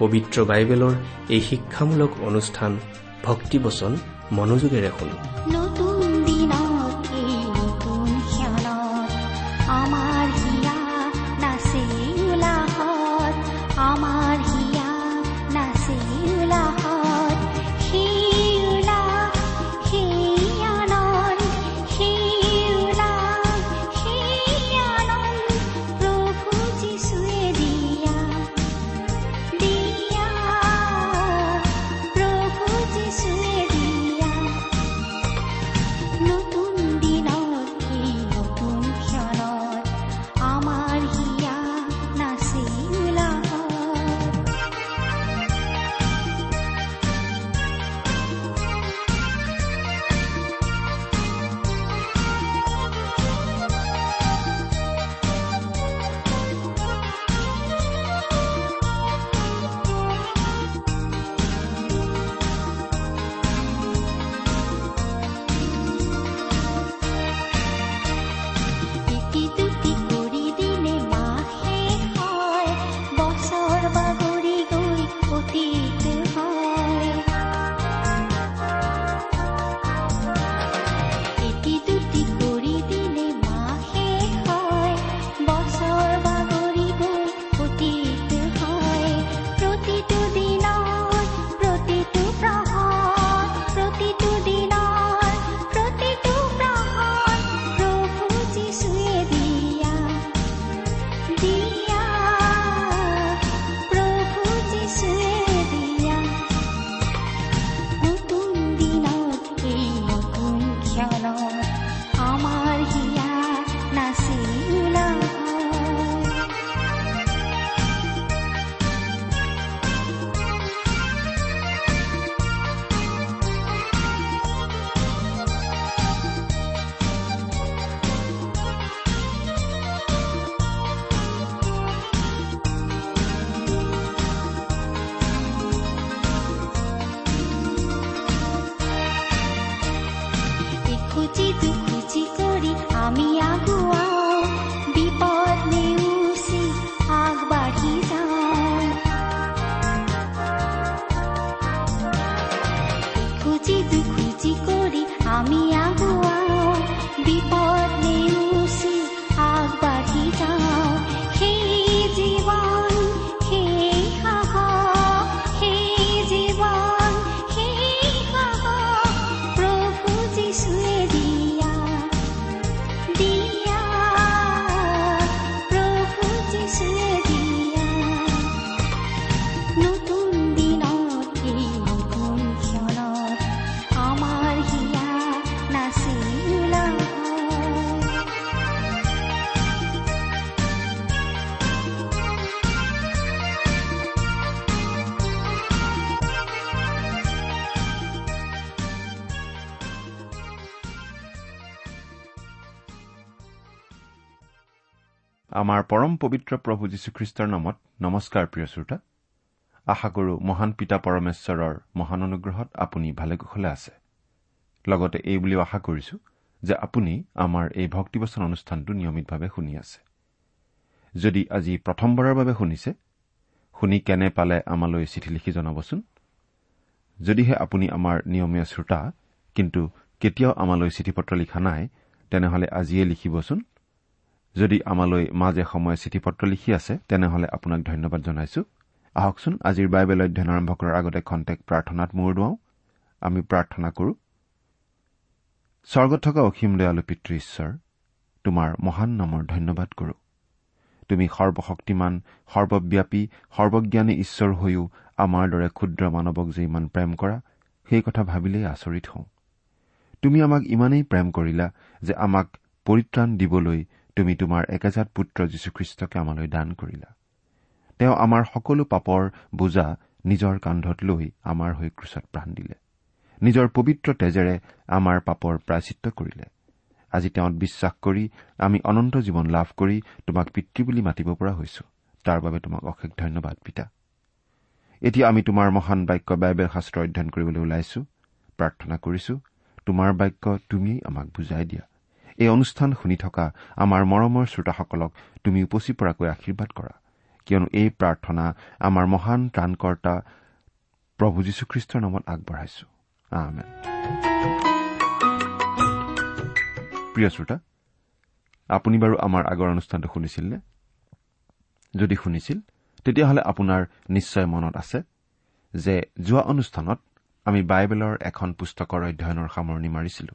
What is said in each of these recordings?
পবিত্ৰ বাইবেলৰ এই শিক্ষামূলক অনুষ্ঠান ভক্তিবচন মনোযোগেৰে শুনো। aku cinta আমাৰ পৰম পবিত্ৰ প্ৰভু যীশুখ্ৰীষ্টৰ নামত নমস্কাৰ প্ৰিয় শ্ৰোতা। আশা কৰো মহান পিতা পৰমেশ্বৰৰ মহান অনুগ্ৰহত আপুনি ভালে কুশলে আছে। লগতে এই বুলিও আশা কৰিছো যে আপুনি আমাৰ এই ভক্তিবচন অনুষ্ঠানটো নিয়মিতভাৱে শুনি আছে। যদি আজি প্ৰথমবাৰৰ বাবে শুনিছে শুনি কেনে পালে আমালৈ চিঠি লিখি জনাবচোন? যদিহে আপুনি আমাৰ নিয়মীয়া শ্ৰোতা কিন্তু কেতিয়াও আমালৈ চিঠি পত্ৰ লিখা নাই তেনেহলে আজিয়ে লিখিবচোন। যদি আমালৈ মাজে সময়ে চিঠি পত্ৰ লিখি আছে তেনেহলে আপোনাক ধন্যবাদ জনাইছো। আহকচোন আজিৰ বাইবেল অধ্যয়ন আৰম্ভ কৰাৰ আগতে খন্তেক প্ৰাৰ্থনাত মূৰ দুৱাওঁ। আমি প্ৰাৰ্থনা কৰো স্বৰ্গত থকা অসীম দয়ালু পিতৃ ঈশ্বৰ তোমাৰ মহান নামৰ ধন্যবাদ কৰো। তুমি সৰ্বশক্তিমান সৰ্বব্যাপী সৰ্বজ্ঞানী ঈশ্বৰ হৈও আমাৰ দৰে ক্ষুদ্ৰ মানৱক যে ইমান প্ৰেম কৰা সেই কথা ভাবিলেই আচৰিত হওঁ। তুমি আমাক ইমানেই প্ৰেম কৰিলা যে আমাক পৰিত্ৰাণ দিবলৈ তুমি তোমাৰ একেজাত পুত্ৰ যীশুখ্ৰীষ্টকে আমালৈ দান কৰিলা। তেওঁ আমাৰ সকলো পাপৰ বোজা নিজৰ কান্ধত লৈ আমাৰ হৈ ক্ৰুচত প্ৰাণ দিলে। নিজৰ পবিত্ৰ তেজেৰে আমাৰ পাপৰ প্ৰাচিত্য কৰিলে। আজি তেওঁত বিশ্বাস কৰি আমি অনন্ত জীৱন লাভ কৰি তোমাক পিতৃ বুলি মাতিব পৰা হৈছো। তাৰ বাবে তোমাক অশেষ ধন্যবাদ পিতা। এতিয়া আমি তোমাৰ মহান বাক্য বাইবেল শাস্ত্ৰ অধ্যয়ন কৰিবলৈ ওলাইছো। প্ৰাৰ্থনা কৰিছো। তোমাৰ বাক্য তুমিয়েই আমাক বুজাই দিয়া। এই অনুষ্ঠান শুনি থকা আমাৰ মৰমৰ শ্ৰোতাসকলক তুমি উপচি পৰাকৈ আশীৰ্বাদ কৰা। কিয়নো এই প্ৰাৰ্থনা আমাৰ মহান ত্ৰাণকৰ্তা প্ৰভু যীশুখ্ৰীষ্টৰ নামত আগবঢ়াইছো। প্ৰিয় শ্ৰোতা আপুনি বাৰু আমাৰ আগৰ অনুষ্ঠানটো শুনিছিল নে যদি শুনিছিল তেতিয়াহ'লে আপোনাৰ নিশ্চয় মনত আছে যে যোৱা অনুষ্ঠানত আমি বাইবেলৰ এখন পুস্তকৰ অধ্যয়নৰ সামৰণি মাৰিছিলো।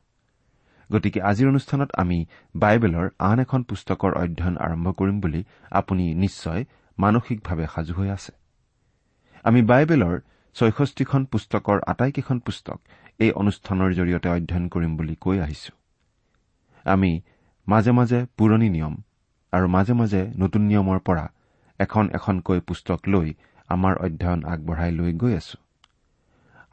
গতিকে আজিৰ অনুষ্ঠানত আমি বাইবেলৰ আন এখন পুস্তকৰ অধ্যয়ন আৰম্ভ কৰিম বুলি আপুনি নিশ্চয় মানসিকভাৱে সাজু হৈ আছে। আমি বাইবেলৰ ছয়ষষ্ঠিখন পুস্তকৰ আটাইকেইখন পুস্তক এই অনুষ্ঠানৰ জৰিয়তে অধ্যয়ন কৰিম বুলি কৈ আহিছো। আমি মাজে মাজে পুৰণি নিয়ম আৰু মাজে মাজে নতুন নিয়মৰ পৰা এখন এখনকৈ পুস্তক লৈ আমাৰ অধ্যয়ন আগবঢ়াই লৈ গৈ আছো।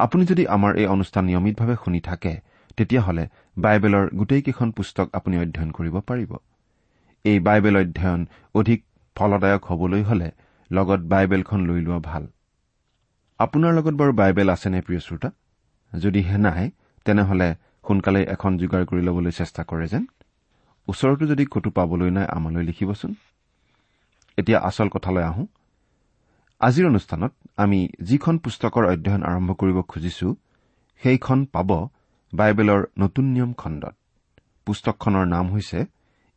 আপুনি যদি আমাৰ এই অনুষ্ঠান নিয়মিতভাৱে শুনি থাকে তেতিয়াহ'লে বাইবেলৰ গোটেইকেইখন পুস্তক আপুনি অধ্যয়ন কৰিব পাৰিব। এই বাইবেল অধ্যয়ন অধিক ফলদায়ক হবলৈ হলে লগত বাইবেলখন লৈ লোৱা ভাল। আপোনাৰ লগত বাৰু বাইবেল আছেনে প্ৰিয় শ্ৰোতা? যদিহে নাই তেনেহলে সোনকালে এখন যোগাৰ কৰি ল'বলৈ চেষ্টা কৰে যেন। ওচৰতো যদি ক'তো পাবলৈ নাই আমালৈ লিখিবচোন। এতিয়া আচল কথালৈ আহোঁ। আজিৰ অনুষ্ঠানত আমি যিখন পুস্তকৰ অধ্যয়ন আৰম্ভ কৰিব খুজিছো সেইখন পাব বাইবেলৰ নতুন নিয়ম খণ্ডত। পুস্তকখনৰ নাম হৈছে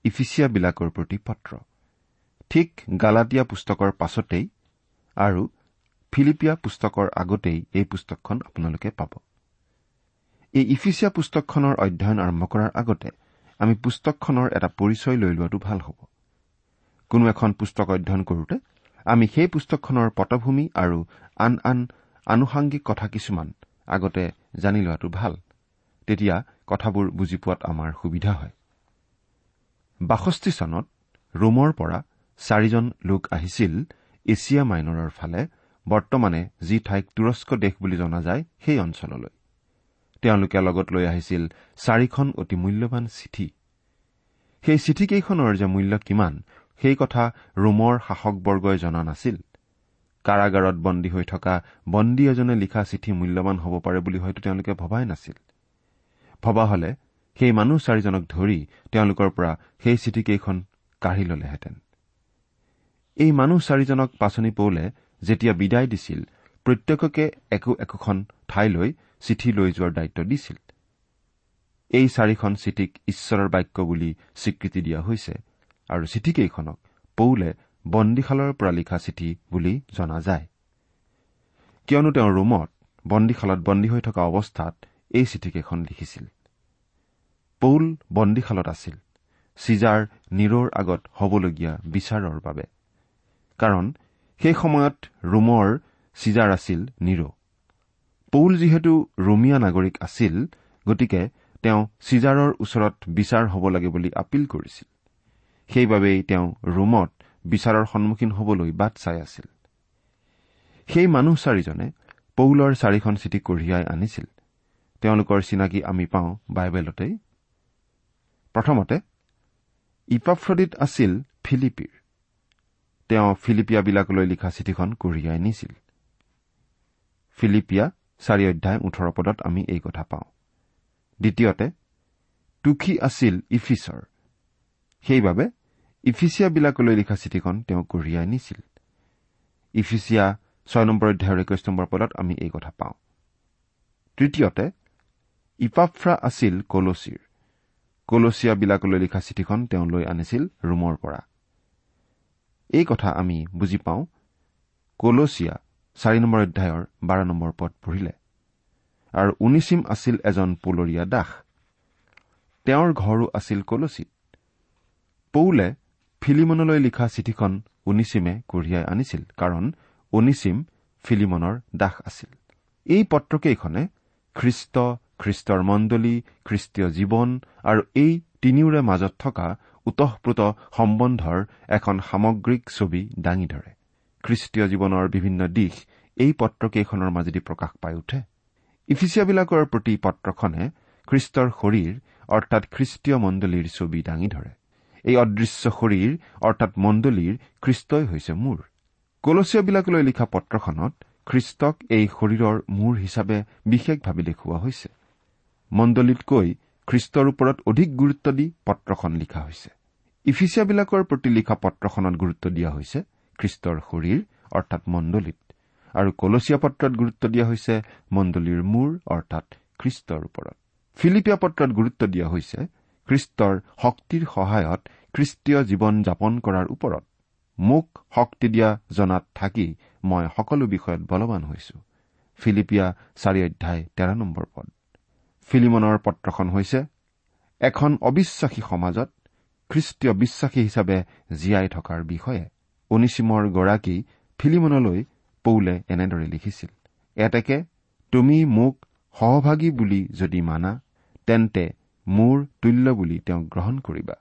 ইফিচিয়াবিলাকৰ প্ৰতি পত্ৰ। ঠিক গালাটীয়া পুস্তকৰ পাছতেই আৰু ফিলিপিয়া পুস্তকৰ আগতেই এই পুস্তকখন আপোনালোকে পাব। এই ইফিচিয়া পুস্তকখনৰ অধ্যয়ন আৰম্ভ কৰাৰ আগতে আমি পুস্তকখনৰ এটা পৰিচয় লৈ লোৱাটো ভাল হ'ব। কোনো এখন পুস্তক অধ্যয়ন কৰোতে আমি সেই পুস্তকখনৰ পটভূমি আৰু আন আন আনুষাংগিক কথা কিছুমান আগতে জানি লোৱাটো ভাল। তেতিয়া কথাবোৰ বুজি পোৱাত আমাৰ সুবিধা হয়। বাষষ্ঠি চনত ৰোমৰ পৰা চাৰিজন লোক আহিছিল এছিয়া মাইনৰৰ ফালে বৰ্তমানে যি ঠাইক তুৰস্ক দেশ বুলি জনা যায় সেই অঞ্চললৈ। তেওঁলোকে লগত লৈ আহিছিল চাৰিখন অতি মূল্যৱান চিঠি। সেই চিঠিকেইখনৰ যে মূল্য কিমান সেই কথা ৰোমৰ শাসকবৰ্গই জনা নাছিল। কাৰাগাৰত বন্দী হৈ থকা বন্দী এজনে লিখা চিঠি মূল্যৱান হ'ব পাৰে বুলি হয়তো তেওঁলোকে ভবাই নাছিল। ভবা হলে সেই মানুহ চাৰিজনক ধৰি তেওঁলোকৰ পৰা সেই চিঠিকেইখন কাঢ়ি ললেহেঁতেন। এই মানুহ চাৰিজনক পাচনি পৌলে যেতিয়া বিদায় দিছিল প্ৰত্যেককে একো একোখন ঠাইলৈ চিঠি লৈ যোৱাৰ দায়িত্ব দিছিল। এই চাৰিখন চিঠিক ঈশ্বৰৰ বাক্য বুলি স্বীকৃতি দিয়া হৈছে আৰু চিঠিকেইখনক পৌলে বন্দীশালৰ পৰা লিখা চিঠি বুলি জনা যায়। কিয়নো তেওঁ ৰোমত বন্দীশালত বন্দী হৈ থকা অৱস্থাত এই চিঠিকেইখন লিখিছিল। পৌল বন্দীশালত আছিল। চিজাৰ নিৰৰ আগত হবলগীয়া বিচাৰৰ বাবে। কাৰণ সেই সময়ত ৰোমৰ চিজাৰ আছিল নিৰ। পৌল যিহেতু ৰোমিয়া নাগৰিক আছিল গতিকে তেওঁ চিজাৰৰ ওচৰত বিচাৰ হ'ব লাগে বুলি আপিল কৰিছিল। সেইবাবেই তেওঁ ৰোমত বিচাৰৰ সন্মুখীন হবলৈ বাট চাই আছিল। সেই মানুহ চাৰিজনে পৌলৰ চাৰিখন চিঠি কঢ়িয়াই আনিছিল। তেওঁলোকৰ চিনাকি আমি পাওঁ বাইবেলতেই। প্ৰথমতে ইপাফ্ৰদিত আছিল ফিলিপিৰ। তেওঁ ফিলিপিয়াবিলাকলৈ লিখা চিঠিখন কঢ়িয়াই নিছিল। ফিলিপিয়া চাৰি অধ্যায় ওঠৰ পদত আমি এই কথা পাওঁ। দ্বিতীয়তে টুখি আছিল ইফিছৰ। সেইবাবে ইফিচিয়াবিলাকলৈ লিখা চিঠিখন তেওঁ কঢ়িয়াই নিছিল। ইফিচিয়া ছয় নম্বৰ অধ্যায়ৰ একৈশ নম্বৰ পদত আমি এই কথা পাওঁ। তৃতীয়তে ইপাফ্ৰা আছিল কলচীৰ। কলচিয়াবিলাকলৈ লিখা চিঠিখন তেওঁ লৈ আনিছিল ৰোমৰ পৰা। এই কথা আমি বুজি পাওঁ। কলচিয়া চাৰি নম্বৰ অধ্যায়ৰ বাৰ নম্বৰ পদ পঢ়িলে। আৰু উনিচিম আছিল এজন পুলৰীয়া দাস। তেওঁৰ ঘৰো আছিল কলচীত। পৌলে ফিলিমনলৈ লিখা চিঠিখন উনিচিমে কঢ়িয়াই আনিছিল কাৰণ উনিচিম ফিলিমনৰ দাস আছিল। এই পত্ৰকেইখনে খ্ৰীষ্ট খ্ৰীষ্টৰ মণ্ডলী খ্ৰীষ্টীয় জীৱন আৰু এই তিনিওৰে মাজত থকা ওতঃপ্ৰোত সম্বন্ধৰ এখন সামগ্ৰিক ছবি দাঙি ধৰে। খ্ৰীষ্টীয় জীৱনৰ বিভিন্ন দিশ এই পত্ৰকেইখনৰ মাজেদি প্ৰকাশ পাই উঠে। ইফিচিয়াবিলাকৰ প্ৰতি পত্ৰখনে খ্ৰীষ্টৰ শৰীৰ অৰ্থাৎ খ্ৰীষ্টীয় মণ্ডলীৰ ছবি দাঙি ধৰে। এই অদৃশ্য শৰীৰ অৰ্থাৎ মণ্ডলীৰ খ্ৰীষ্টই হৈছে মূৰ। কলচীয়াবিলাকলৈ লিখা পত্ৰখনত খ্ৰীষ্টক এই শৰীৰৰ মূৰ হিচাপে বিশেষভাৱে দেখুওৱা হৈছে। মণ্ডলীতকৈ খ্ৰীষ্টৰ ওপৰত অধিক গুৰুত্ব দি পত্ৰখন লিখা হৈছে। ইফিচিয়াবিলাকৰ প্ৰতি লিখা পত্ৰখনত গুৰুত্ব দিয়া হৈছে খ্ৰীষ্টৰ শৰীৰ অৰ্থাৎ মণ্ডলীত আৰু কলচীয়া পত্ৰত গুৰুত্ব দিয়া হৈছে মণ্ডলীৰ মূৰ অৰ্থাৎ খ্ৰীষ্টৰ ওপৰত। ফিলিপিয়া পত্ৰত গুৰুত্ব দিয়া হৈছে খ্ৰীষ্টৰ শক্তিৰ সহায়ত খ্ৰীষ্টীয় জীৱন যাপন কৰাৰ ওপৰত। মোক শক্তি দিয়া জনাত থাকি মই সকলো বিষয়ত বলৱান হৈছো। ফিলিপিয়া চাৰি অধ্যায় তেৰ নম্বৰ পদ। ফিলিমনৰ পত্ৰখন হৈছে এখন অবিশ্বাসী সমাজত খ্ৰীষ্টীয় বিশ্বাসী হিচাপে জীয়াই থকাৰ বিষয়ে। অনিচিমৰ গৰাকী ফিলিমনলৈ পৌলে এনেদৰে লিখিছিল এতেকে তুমি মোক সহভাগী বুলি যদি মানা তেন্তে মোৰ তুল্য বুলি তেওঁক গ্ৰহণ কৰিবা।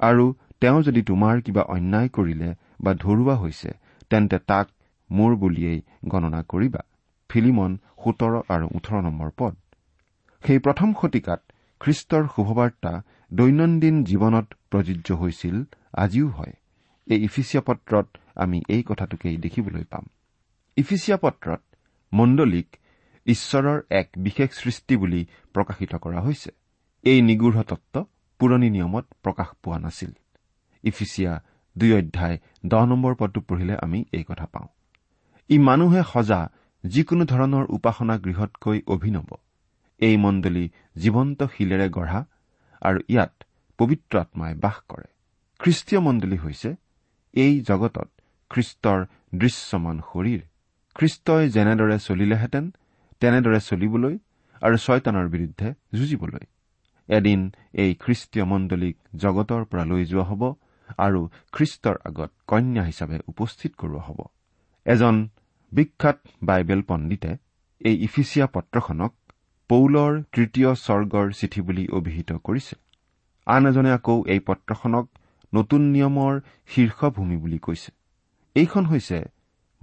আৰু তেওঁ যদি তোমাৰ কিবা অন্যায় কৰিলে বা ধৰুৱা হৈছে তেন্তে তাক মোৰ বুলিয়েই গণনা কৰিবা। ফিলিমন সোতৰ আৰু ওঠৰ নম্বৰ পদ। সেই প্ৰথম শতিকাত খ্ৰীষ্টৰ শুভবাৰ্তা দৈনন্দিন জীৱনত প্ৰযোজ্য হৈছিল আজিও হয়। এই ইফিচিয়া পত্ৰত আমি এই কথাটোকেই দেখিবলৈ পাম। ইফিচিয়া পত্ৰত মণ্ডলীক ঈশ্বৰৰ এক বিশেষ সৃষ্টি বুলি প্ৰকাশিত কৰা হৈছে। এই নিগৃঢ় তত্ব পুৰণি নিয়মত প্ৰকাশ পোৱা নাছিল। ইফিচিয়া দুই অধ্যায় দহ নম্বৰ পদটো পঢ়িলে আমি এই কথা পাওঁ। ই মানুহে সজা যিকোনো ধৰণৰ উপাসনা গৃহতকৈ অভিনৱ। এই মণ্ডলী জীৱন্ত শিলেৰে গঢ়া আৰু ইয়াত পবিত্ৰ আত্মাই বাস কৰে। খ্ৰীষ্টীয় মণ্ডলী হৈছে এই জগতত খ্ৰীষ্টৰ দৃশ্যমান শৰীৰ। খ্ৰীষ্টই যেনেদৰে চলিলেহেঁতেন তেনেদৰে চলিবলৈ আৰু ছয়তানৰ বিৰুদ্ধে যুঁজিবলৈ। এদিন এই খ্ৰীষ্টীয় মণ্ডলীক জগতৰ পৰা লৈ যোৱা হ'ব আৰু খ্ৰীষ্টৰ আগত কন্যা হিচাপে উপস্থিত কৰোৱা হ'ব। এজন বিখ্যাত বাইবেল পণ্ডিতে এই ইফিচিয়া পত্ৰখনক পৌলৰ তৃতীয় স্বৰ্গৰ চিঠি বুলি অভিহিত কৰিছে। আন এজনে আকৌ এই পত্ৰখনক নতুন নিয়মৰ শীৰ্ষভূমি বুলি কৈছে। এইখন হৈছে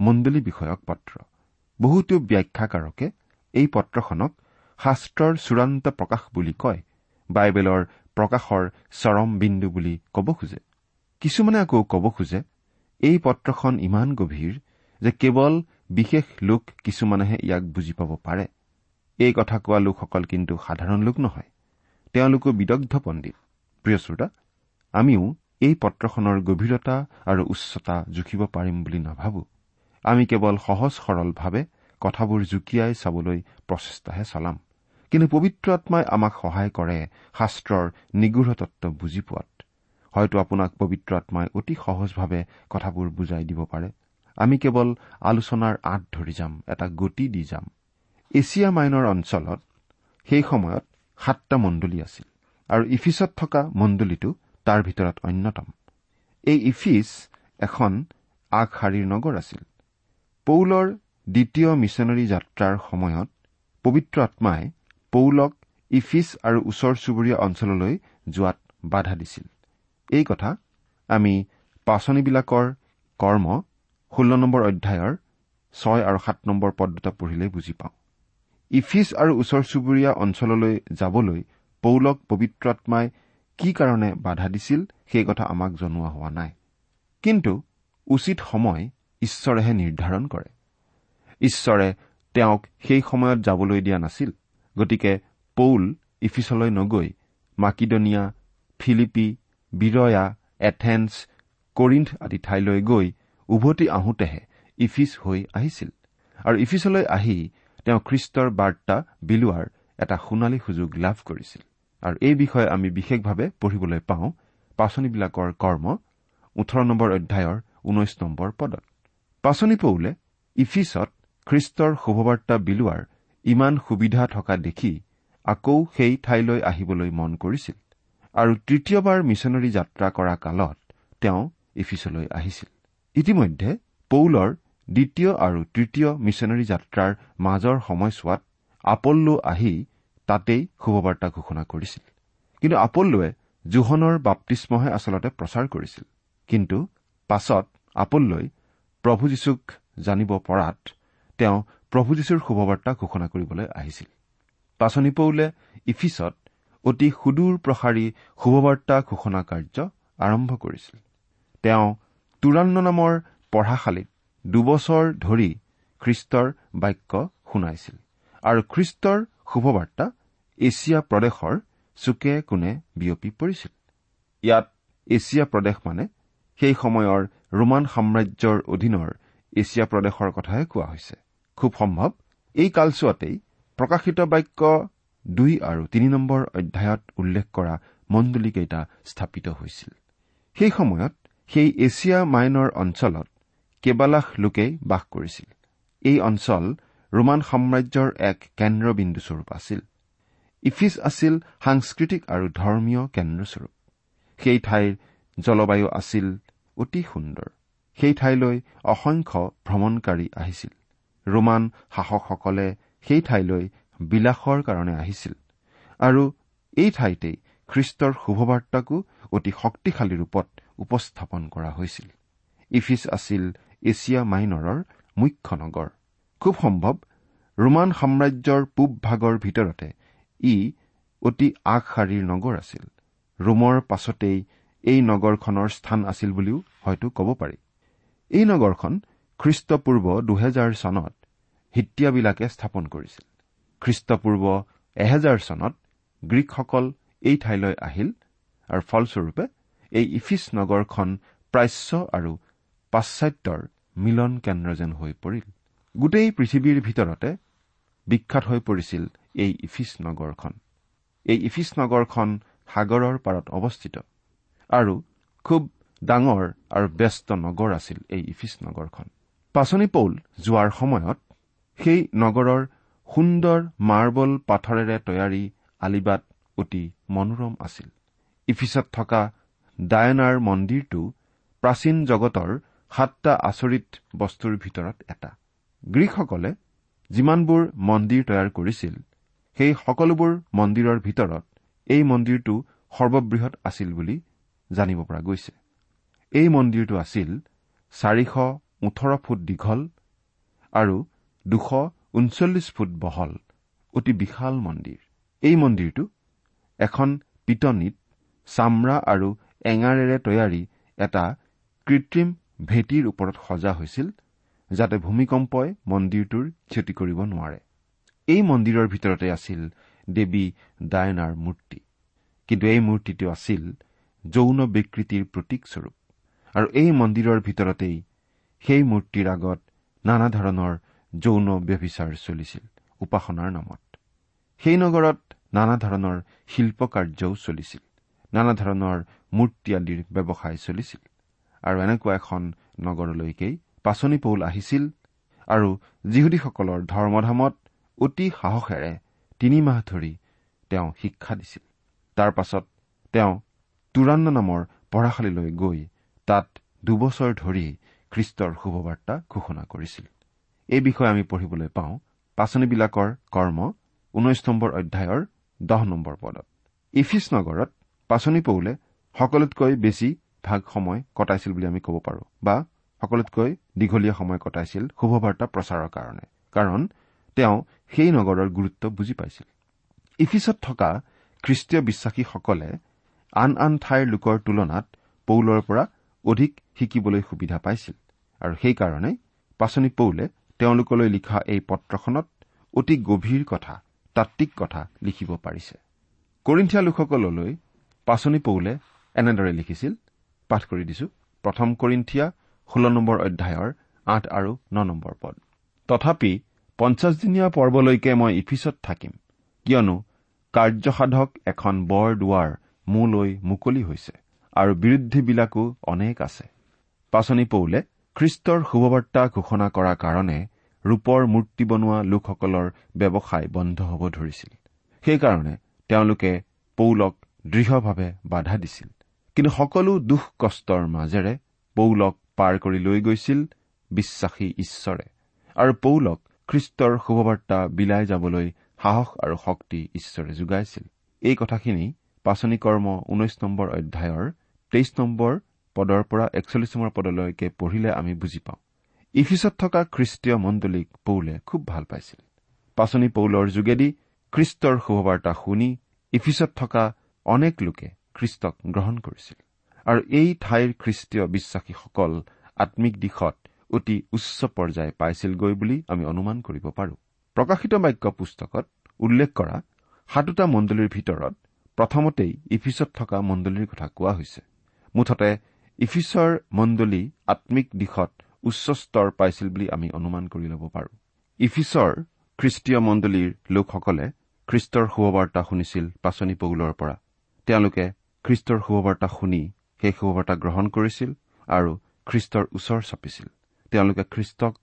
মণ্ডলী বিষয়ক পত্ৰ। বহুতো ব্যাখ্যাকাৰকে এই পত্ৰখনক শাস্ত্ৰৰ চূড়ান্ত প্ৰকাশ বুলি কয় বাইবেলৰ প্ৰকাশৰ চৰম বিন্দু বুলি ক'ব খোজে। কিছুমানে আকৌ ক'ব খোজে এই পত্ৰখন ইমান গভীৰ যে কেৱল বিশেষ লোক কিছুমানেহে ইয়াক বুজি পাব পাৰে। এই কথা কোৱা লোকসকল কিন্তু সাধাৰণ লোক নহয়। তেওঁলোকো বিদগ্ধ পণ্ডিত। প্ৰিয় শ্ৰোতা আমিও এই পত্ৰখনৰ গভীৰতা আৰু উচ্চতা জুখিব পাৰিম বুলি নাভাবো। আমি কেৱল সহজ সৰলভাৱে কথাবোৰ জুকিয়াই চাবলৈ প্ৰচেষ্টাহে চলাম। কিন্তু পবিত্ৰ আত্মাই আমাক সহায় কৰে শাস্ত্ৰৰ নিগৃঢ় তত্ব বুজি পোৱাত। হয়তো আপোনাক পবিত্ৰ আত্মাই অতি সহজভাৱে কথাবোৰ বুজাই দিব পাৰে। আমি কেৱল আলোচনাৰ আঁত ধৰি যাম এটা গতি দি যাম। এছিয়া মাইনৰ অঞ্চলত সেই সময়ত সাতটা মণ্ডলী আছিল আৰু ইফিছত থকা মণ্ডলীটো তাৰ ভিতৰত অন্যতম। এই ইফিছ এখন আগশাৰীৰ নগৰ আছিল। পৌলৰ দ্বিতীয় মিছনেৰী যাত্ৰাৰ সময়ত পবিত্ৰ আত্মাই পৌলক ইফিছ আৰু ওচৰ চুবুৰীয়া অঞ্চললৈ যোৱাত বাধা দিছিল। এই কথা আমি পাচনিবিলাকৰ কৰ্ম ষোল্ল নম্বৰ অধ্যায়ৰ ছয় আৰু সাত নম্বৰ পদ দুটা পঢ়িলেই বুজি পাওঁ। ইফিছ আৰু ওচৰ চুবুৰীয়া অঞ্চললৈ যাবলৈ পৌলক পবিত্ৰ আত্মাই কি কাৰণে বাধা দিছিল সেই কথা আমাক জনোৱা হোৱা নাই। কিন্তু উচিত সময় ঈশ্বৰেহে নিৰ্ধাৰণ কৰে। ঈশ্বৰে তেওঁক সেই সময়ত যাবলৈ দিয়া নাছিল। গতিকে পৌল ইফিছলৈ নগৈ Macedonia Philippi Berea Athens Corinth আদি ঠাইলৈ গৈ উভতি আহোঁতেহে ইফিছ হৈ আহিছিল। আৰু ইফিছলৈ আহি তেওঁ খ্ৰীষ্টৰ বাৰ্তা বিলোৱাৰ এটা সোণালী সুযোগ লাভ কৰিছিল। আৰু এই বিষয়ে আমি বিশেষভাৱে পঢ়িবলৈ পাওঁ পাচনিবিলাকৰ কৰ্ম ওঠৰ নম্বৰ অধ্যায়ৰ ঊনৈশ নম্বৰ পদত। পাচনি পৌলে ইফিছত খ্ৰীষ্টৰ শুভবাৰ্তা বিলোৱাৰ ইমান সুবিধা থকা দেখি আকৌ সেই ঠাইলৈ আহিবলৈ মন কৰিছিল। আৰু তৃতীয়বাৰ মিছনেৰী যাত্ৰা কৰা কালত তেওঁ ইফিচলৈ আহিছিল। ইতিমধ্যে পৌলৰ দ্বিতীয় আৰু তৃতীয় মিছনেৰী যাত্ৰাৰ মাজৰ সময়ছোৱাত আপল্লো আহি তাতেই শুভবাৰ্তা ঘোষণা কৰিছিল। কিন্তু আপল্লোৱে জোহনৰ বাপ্তিস্মহে আচলতে প্ৰচাৰ কৰিছিল। কিন্তু পাছত আপল্লৈ প্ৰভু যীশুক জানিব পৰাত তেওঁ প্ৰভু যীশুৰ শুভবাৰ্তা ঘোষণা কৰিবলৈ আহিছিল। পাচনি পৌলে ইফিছত অতি সুদূৰ প্ৰসাৰী শুভবাৰ্তা ঘোষণা কাৰ্য আৰম্ভ কৰিছিল। তেওঁ তুৰান্ন নামৰ পঢ়াশালীত দুবছৰ ধৰি খ্ৰীষ্টৰ বাক্য শুনাইছিল। আৰু খ্ৰীষ্টৰ শুভবাৰ্তা এছিয়া প্ৰদেশৰ চুকে কোণে বিয়পি পৰিছিল। ইয়াত এছিয়া প্ৰদেশ মানে সেই সময়ৰ ৰোমান সাম্ৰাজ্যৰ অধীনৰ এছিয়া প্ৰদেশৰ কথাহে কোৱা হৈছে। খুব সম্ভৱ এই কালচোৱাতেই প্ৰকাশিত বাক্য দুই আৰু তিনি নম্বৰ অধ্যায়ত উল্লেখ কৰা মণ্ডলীকেইটা স্থাপিত হৈছিল। সেই সময়ত সেই এছিয়া মাইনৰ অঞ্চলত কেইবালাখ লোকেই বাস কৰিছিল। এই অঞ্চল ৰোমান সাম্ৰাজ্যৰ এক কেন্দ্ৰবিন্দুস্বৰূপ আছিল। ইফিছ আছিল সাংস্কৃতিক আৰু ধৰ্মীয় কেন্দ্ৰস্বৰূপ। সেই ঠাইৰ জলবায়ু আছিল অতি সুন্দৰ। সেই ঠাইলৈ অসংখ্য ভ্ৰমণকাৰী আহিছিল। ৰোমান শাসকসকলে সেই ঠাইলৈ বিলাসৰ কাৰণে আহিছিল আৰু এই ঠাইতেই খ্ৰীষ্টৰ শুভবাৰ্তাকো অতি শক্তিশালী ৰূপত উপস্থাপন কৰা হৈছিল। ইফিছ আছিল এছিয়া মাইনৰৰ মুখ্য নগৰ। খুব সম্ভৱ ৰোমান সাম্ৰাজ্যৰ পূব ভাগৰ ভিতৰতে ই অতি আগশাৰীৰ নগৰ আছিল। ৰোমৰ পাছতেই এই নগৰখনৰ স্থান আছিল বুলিও হয়তো ক'ব পাৰি। এই নগৰখন খ্ৰীষ্টপূৰ্ব দুহেজাৰ চনত হিত্যাবিলাকে স্থাপন কৰিছিল। খ্ৰীষ্টপূৰ্ব এহেজাৰ চনত গ্ৰীকসকল এই ঠাইলৈ আহিল আৰু ফলস্বৰূপে এই ইফিছ নগৰখন প্ৰাচ্য আৰু পাশ্চাত্যৰ মিলন কেন্দ্ৰ যেন হৈ পৰিল। গোটেই পৃথিৱীৰ ভিতৰতে বিখ্যাত হৈ পৰিছিল এই ইফিছ নগৰখন। এই ইফিছ নগৰখন সাগৰৰ পাৰত অৱস্থিত আৰু খুব ডাঙৰ আৰু ব্যস্ত নগৰ আছিল এই ইফিছ নগৰখন। পাচনি পৌল যোৱাৰ সময়ত সেই নগৰৰ সুন্দৰ মাৰ্বল পাথৰেৰে তৈয়াৰী আলিবাট অতি মনোৰম আছিল। ইফিছত থকা ডায়নাৰ মন্দিৰটো প্ৰাচীন জগতৰ সাতটা আচৰিত বস্তুৰ ভিতৰত এটা। গ্ৰীকসকলে যিমানবোৰ মন্দিৰ তৈয়াৰ কৰিছিল সেই সকলোবোৰ মন্দিৰৰ ভিতৰত এই মন্দিৰটো সৰ্ববৃহৎ আছিল বুলি জানিব পৰা গৈছে। এই মন্দিৰটো আছিল চাৰিশ ওঠৰ ফুট দীঘল আৰু দুশ ঊনচল্লিছ ফুট বহল অতি বিশাল মন্দিৰ। এই মন্দিৰটো এখন পিটনিত চামৰা আৰু এঙাৰেৰে তৈয়াৰী এটা কৃত্ৰিম ভেটিৰ ওপৰত সজা হৈছিল যাতে ভূমিকম্পই মন্দিৰটোৰ ক্ষতি কৰিব নোৱাৰে। এই মন্দিৰৰ ভিতৰতে আছিল দেৱী ডায়নাৰ মূৰ্তি। কিন্তু এই মূৰ্তিটো আছিল যৌন বিকৃতিৰ প্ৰতীকস্বৰূপ আৰু এই মন্দিৰৰ ভিতৰতেই সেই মূৰ্তিৰ আগত নানা ধৰণৰ যৌন ব্যভিচাৰ চলিছিল উপাসনাৰ নামত। সেই নগৰত নানা ধৰণৰ শিল্প কাৰ্যও চলিছিল। নানা ধৰণৰ মূৰ্তি আদিৰ ব্যৱসায় চলিছিল। আৰু এনেকুৱা এখন নগৰলৈকেই পাচনি পৌল আহিছিল আৰু যিহুদীসকলৰ ধৰ্মধামত অতি সাহসেৰে তিনিমাহ ধৰি তেওঁ শিক্ষা দিছিল। তাৰ পাছত তেওঁ তুৰান্ন নামৰ পঢ়াশালীলৈ গৈ তাত দুবছৰ ধৰি খ্ৰীষ্টৰ শুভবাৰ্তা ঘোষণা কৰিছিল। এই বিষয়ে আমি পঢ়িবলৈ পাওঁ পাচনিবিলাকৰ কৰ্ম ঊনৈশ নম্বৰ অধ্যায়ৰ দহ নম্বৰ পদত। ইফিছ নগৰত পাচনি পৌলে সকলোতকৈ বেছি ভাগ সময় কটাইছিল বুলি আমি ক'ব পাৰোঁ বা সকলোতকৈ দীঘলীয়া সময় কটাইছিল শুভবাৰ্তা প্ৰচাৰৰ কাৰণে কাৰণ তেওঁ সেই নগৰৰ গুৰুত্ব বুজি পাইছিল। ইফিছত থকা খ্ৰীষ্টীয় বিশ্বাসীসকলে আন আন ঠাইৰ লোকৰ তুলনাত পৌলৰ পৰা অধিক শিকিবলৈ সুবিধা পাইছিল আৰু সেইকাৰণে পাচনি পৌলে তেওঁলোকলৈ লিখা এই পত্ৰখনত অতি গভীৰ কথা তাত্বিক কথা লিখিব পাৰিছে। কৰিন্ঠিয়া লোকসকললৈ পাচনি পৌলে এনেদৰে লিখিছিল পাঠ কৰি দিছো। প্ৰথম কৰিন্ঠিয়া ষোল্ল নম্বৰ অধ্যায়ৰ আঠ আৰু ন নম্বৰ পদ। তথাপি পঞ্চাছদিনীয়া পৰ্বলৈকে মই ইফিচত থাকিম কিয়নো কাৰ্যসাধক এখন বৰ দুৱাৰ মোলৈ মুকলি হৈছে আৰু বিৰুদ্ধীবিলাকো অনেক আছে। পাচনি পৌলে খ্ৰীষ্টৰ শুভবাৰ্তা ঘোষণা কৰাৰ কাৰণে ৰূপৰ মূৰ্তি বনোৱা লোকসকলৰ ব্যৱসায় বন্ধ হ'ব ধৰিছিল। সেইকাৰণে তেওঁলোকে পৌলক দৃঢ়ভাৱে বাধা দিছিল। কিন্তু সকলো দুখ কষ্টৰ মাজেৰে পৌলক পাৰ কৰি লৈ গৈছিল বিশ্বাসী ঈশ্বৰে। আৰু পৌলক খ্ৰীষ্টৰ শুভবাৰ্তা বিলাই যাবলৈ সাহস আৰু শক্তি ঈশ্বৰে যোগাইছিল। এই কথাখিনি পাচনি কৰ্ম ঊনৈশ নম্বৰ অধ্যায়ৰ তেইছ নম্বৰ পদৰ পৰা একচল্লিছ নম্বৰ পদলৈকে পঢ়িলে আমি বুজি পাওঁ। ইফিচত থকা খ্ৰীষ্টীয় মণ্ডলীক পৌলে খুব ভাল পাইছিল। পাচনি পৌলৰ যোগেদি খ্ৰীষ্টৰ শুভবাৰ্তা শুনি ইফিচত থকা অনেক লোকে খ্ৰীষ্টক গ্ৰহণ কৰিছিল। আৰু এই ঠাইৰ খ্ৰীষ্টীয় বিশ্বাসীসকল আম্মিক দিশত অতি উচ্চ পৰ্যায় পাইছিলগৈ বুলি আমি অনুমান কৰিব পাৰো। প্ৰকাশিত বাক্য পুস্তকত উল্লেখ কৰা সাতোটা মণ্ডলীৰ ভিতৰত প্ৰথমতেই ইফিচত থকা মণ্ডলীৰ কথা কোৱা হৈছে। মুঠতে ইফিচৰ মণ্ডলী আম্মিক দিশত উচ্চ স্তৰ পাইছিল বুলি আমি অনুমান কৰি ল'ব পাৰো। ইফিচৰ খ্ৰীষ্টীয় মণ্ডলীৰ লোকসকলে খ্ৰীষ্টৰ শুভবাৰ্তা শুনিছিল পাচনি পৌলৰ পৰা। তেওঁলোকে খ্ৰীষ্টৰ শুভবাৰ্তা শুনি সেই শুভবাৰ্তা গ্ৰহণ কৰিছিল আৰু খ্ৰীষ্টৰ ওচৰ চাপিছিল। তেওঁলোকে খ্ৰীষ্টক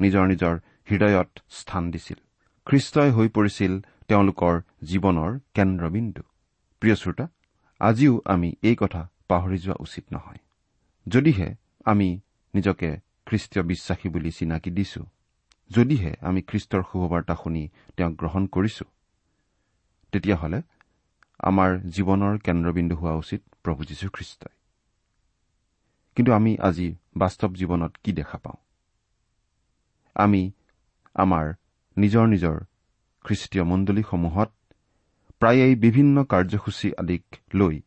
নিজৰ নিজৰ হৃদয়ত স্থান দিছিল। খ্ৰীষ্টই হৈ পৰিছিল তেওঁলোকৰ জীৱনৰ কেন্দ্ৰবিন্দু। প্ৰিয় শ্ৰোতা আজিও আমি এই কথা পাহৰি যোৱা উচিত নহয়। যদিহে আমি নিজকে খ্ৰীষ্টীয় বিশ্বাসী বুলি চিনাকি দিছো যদিহে আমি খ্ৰীষ্টৰ শুভবাৰ্তা শুনি তেওঁক গ্ৰহণ কৰিছো তেতিয়াহ'লে আমাৰ জীৱনৰ কেন্দ্ৰবিন্দু হোৱা উচিত প্ৰভু যীশুখ্ৰীষ্টই। কিন্তু আমি আজি বাস্তৱ জীৱনত কি দেখা পাওঁ? আমি আমাৰ নিজৰ নিজৰ খ্ৰীষ্টীয় মণ্ডলীসমূহত প্ৰায়েই বিভিন্ন কাৰ্যসূচী আদিক লৈ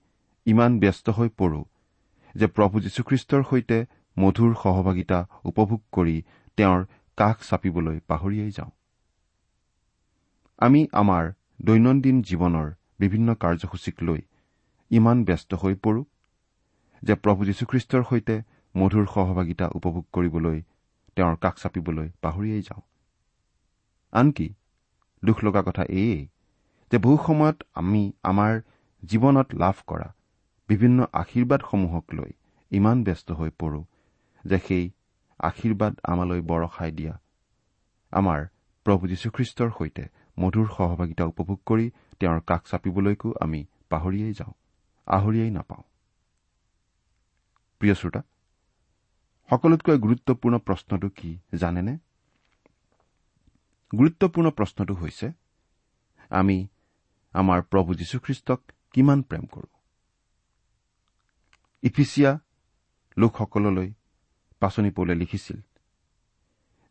ইমান ব্যস্ত হৈ পৰো যে প্ৰভু যীশুখ্ৰীষ্টৰ সৈতে মধুৰ সহভাগিতা উপভোগ কৰি তেওঁৰ কাষ চাপিবলৈ পাহৰিয়েই যাওঁ। আমি আমাৰ দৈনন্দিন জীৱনৰ বিভিন্ন কাৰ্যসূচীক লৈ ইমান ব্যস্ত হৈ পৰো যে প্ৰভু যীশুখ্ৰীষ্টৰ সৈতে মধুৰ সহভাগিতা উপভোগ কৰিবলৈ তেওঁৰ কাষ চাপিবলৈ পাহৰিয়েই যাওঁ। আনকি দুখ লগা কথা এয়েই যে বহু সময়ত আমি আমাৰ জীৱনত লাভ কৰা বিভিন্ন আশীৰ্বাদসমূহক লৈ ইমান ব্যস্ত হৈ পৰো যে সেই আশীৰ্বাদ আমালৈ বৰষাই দিয়া। আমাৰ প্ৰভু যীশুখ্ৰীষ্টৰ সৈতে মধুৰ সহভাগিতা উপভোগ কৰি তেওঁৰ কাষ চাপিবলৈকো আমি পাহৰিয়েই যাওঁ আহৰিয়েই নাপাওঁ। প্ৰিয় শ্ৰোতা সকলোতকৈ গুৰুত্বপূৰ্ণ প্ৰশ্নটো কি জানেনে? গুৰুত্বপূৰ্ণ প্ৰশ্নটো হৈছে আমি আমাৰ প্ৰভু যীশুখ্ৰীষ্টক কিমান প্ৰেম কৰো? ইফিচিয়া লোকসকললৈ পাচনি পৌলে লিখিছিল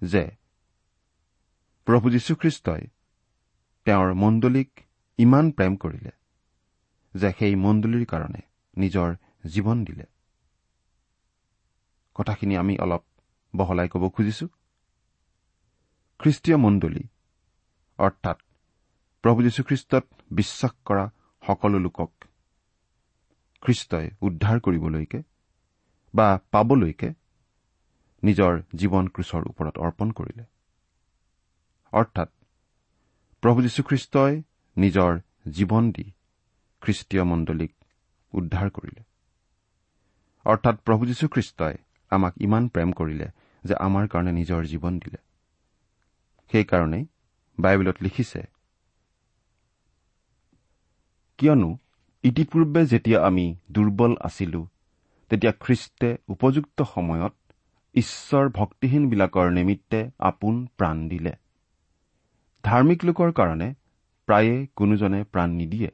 যে প্ৰভু যীশুখ্ৰীষ্টই তেওঁৰ মণ্ডলীক ইমান প্ৰেম কৰিলে যে সেই মণ্ডলীৰ কাৰণে নিজৰ জীৱন দিলে। কথাখিনি আমি অলপ বহলাই ক'ব খুজিছো। খ্ৰীষ্টীয় মণ্ডলী অৰ্থাৎ প্ৰভু যীশুখ্ৰীষ্টত বিশ্বাস কৰা সকলো লোকক খ্ৰীষ্টই উদ্ধাৰ কৰিবলৈকে বা পাবলৈকে নিজৰ জীৱন ক্ৰুচৰ ওপৰত অৰ্পণ কৰিলে। অৰ্থাৎ প্ৰভু যীশুখ্ৰীষ্টই নিজৰ জীৱন দি খ্ৰীষ্টীয় মণ্ডলীক উদ্ধাৰ কৰিলে। অৰ্থাৎ প্ৰভু যীশুখ্ৰীষ্টই আমাক ইমান প্ৰেম কৰিলে যে আমাৰ কাৰণে নিজৰ জীৱন দিলে। সেইকাৰণেই বাইবেলত লিখিছে কিয়নো ইতিপূৰ্বে যেতিয়া আমি দুৰ্বল আছিলো তেতিয়া খ্ৰীষ্টে উপযুক্ত সময়ত ঈশ্বৰ ভক্তিহীনবিলাকৰ নিমিত্তে আপোন প্ৰাণ দিলে। ধাৰ্মিক লোকৰ কাৰণে প্ৰায়ে কোনোজনে প্ৰাণ নিদিয়ে।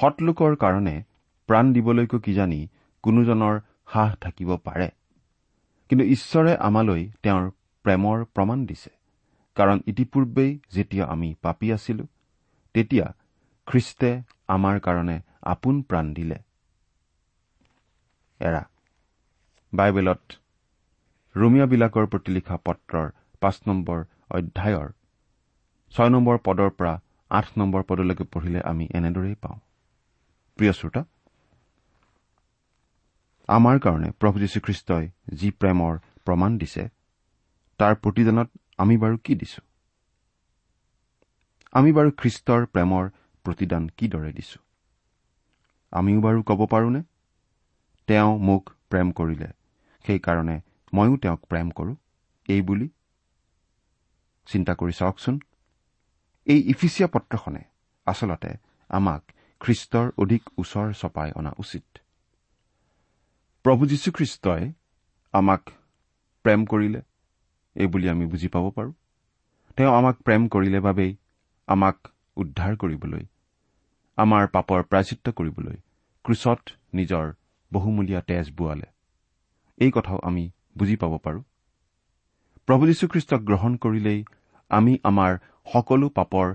সৎলোকৰ কাৰণে প্ৰাণ দিবলৈকো কিজানি কোনোজনৰ সাহ থাকিব পাৰে। কিন্তু ঈশ্বৰে আমালৈ তেওঁৰ প্ৰেমৰ প্ৰমাণ দিছে। কাৰণ ইতিপূৰ্বেই যেতিয়া আমি পাপী আছিলো তেতিয়া খ্ৰীষ্টে আমাৰ কাৰণে আপোন প্ৰাণ দিলে। বাইবেলত ৰোমিয়াবিলাকৰ প্ৰতি লিখা পত্ৰৰ পাঁচ নম্বৰ অধ্যায়ৰ ছয় নম্বৰ পদৰ পৰা আঠ নম্বৰ পদলৈকে পঢ়িলে আমি এনেদৰেই পাওঁ। প্ৰিয় শ্ৰোতা আমাৰ কাৰণে প্ৰভু যীশুখ্ৰীষ্টই যি প্ৰেমৰ প্ৰমাণ দিছে তাৰ প্ৰতিদানত আমি বাৰু কি দিছো? আমি বাৰু খ্ৰীষ্টৰ প্ৰেমৰ প্ৰতিদান কিদৰে দিছো? আমিও বাৰু ক'ব পাৰোনে? তেওঁ মোক প্ৰেম কৰিলে সেইকাৰণে ময়ো তেওঁক প্ৰেম কৰো এই বুলি চিন্তা কৰি চাওকচোন। এই ইফিচিয়া পত্ৰখনে আচলতে আমাক খ্ৰীষ্টৰ অধিক ওচৰ চপাই অনা উচিত। প্ৰভু যীশুখ্ৰীষ্টই আমাক প্ৰেম কৰিলে এইবুলি আমি বুজি পাব পাৰোঁ। তেওঁ আমাক প্ৰেম কৰিলে বাবেই আমাক উদ্ধাৰ কৰিবলৈ আমাৰ পাপৰ প্ৰাচিত্য কৰিবলৈ ক্ৰুচত নিজৰ বহুমূলীয়া তেজ বোৱালে। এই কথাও আমি বুজি পাব পাৰোঁ। প্ৰভু যীশুখ্ৰীষ্টক গ্ৰহণ কৰিলেই আমি আমাৰ সকলো পাপৰ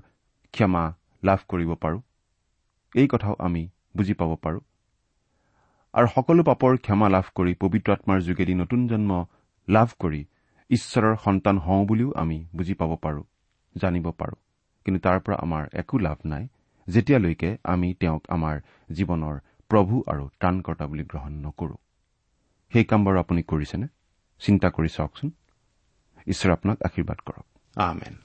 ক্ষমা লাভ কৰিব পাৰোঁ। এই কথাও আমি বুজি পাব পাৰোঁ। আৰু সকলো পাপৰ ক্ষমা লাভ কৰি পবিত্ৰ আত্মাৰ যোগেদি নতুন জন্ম লাভ কৰি ঈশ্বৰৰ সন্তান হওঁ বুলিও আমি বুজি পাব পাৰোঁ জানিব পাৰোঁ। কিন্তু তাৰ পৰা আমাৰ একো লাভ নাই। যেতিয়ালৈকে আমি তেওঁক আমাৰ জীৱনৰ প্ৰভু আৰু ত্ৰাণকৰ্তা বুলি গ্ৰহণ নকৰো। সেই কাম বাৰু আপুনি কৰিছেনে? চিন্তা কৰি চাওকচোন। ঈশ্বৰে আপোনাক আশীৰ্বাদ কৰক। আমেন।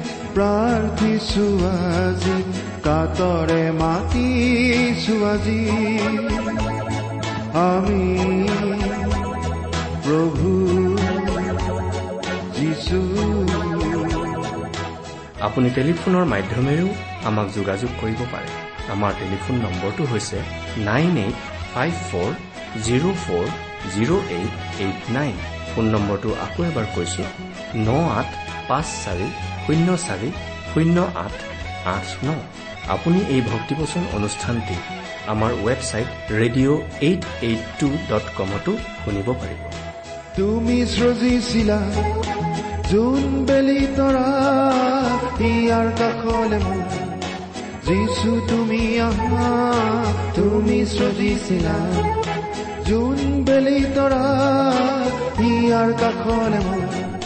প্ৰাৰ্থিছো আজি কাতৰে মাতিছো আজি আমি প্ৰভু যিছু আপুনি টেলিফোনৰ মাধ্যমেৰেও আমাক যোগাযোগ কৰিব পাৰে। আমাৰ টেলিফোন নম্বৰটো হৈছে nine eight five four zero' four zero' eight eight nine. Phone নম্বৰটো আকৌ এবাৰ কৈছো ন আঠ পাঁচ চাৰি শূন্য চাৰি শূন্য আঠ আঠ ন। আপুনি এই ভক্তিপচন অনুষ্ঠানটি আমাৰ website radio' eight eight two dot কমতো শুনিব পাৰিব। তুমি সৃজিছিলা যোন বেলি তৰা ইয়াৰ কাষলে যিছু তুমি আহা তুমি সৃজিছিলা যোন বেলি তৰা ইয়াৰ কাষলে মোৰ।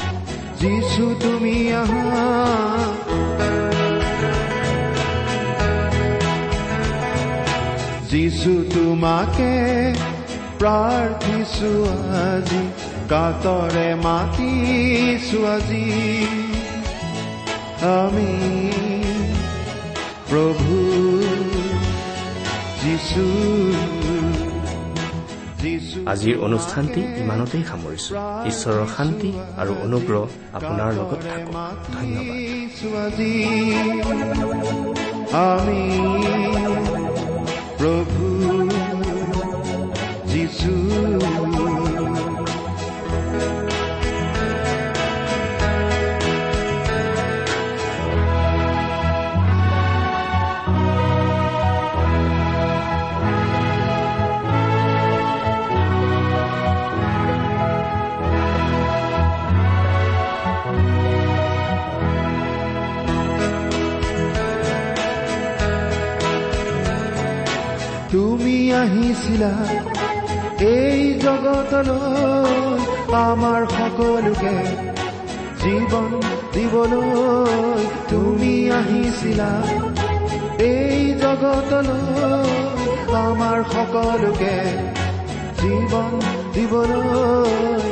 যিছু তুমি আহা। যিছু তোমাকে প্ৰাৰ্থিছো আজি কাতৰে মাতিছো আজি। আমি প্ৰভু যিছু আজিৰ অনুষ্ঠানটি ইমানতেই সামৰিছো। ঈশ্বৰৰ শান্তি আৰু অনুগ্ৰহ আপোনাৰ লগত থাকক। ধন্যবাদ। আমি প্ৰভু যিছু আহিছিলা। এই জগতলৈ আমাৰ সকলোকে জীৱন দিবলৈ তুমি আহিছিলা। এই জগতলৈ আমাৰ সকলোকে জীৱন দিবলৈ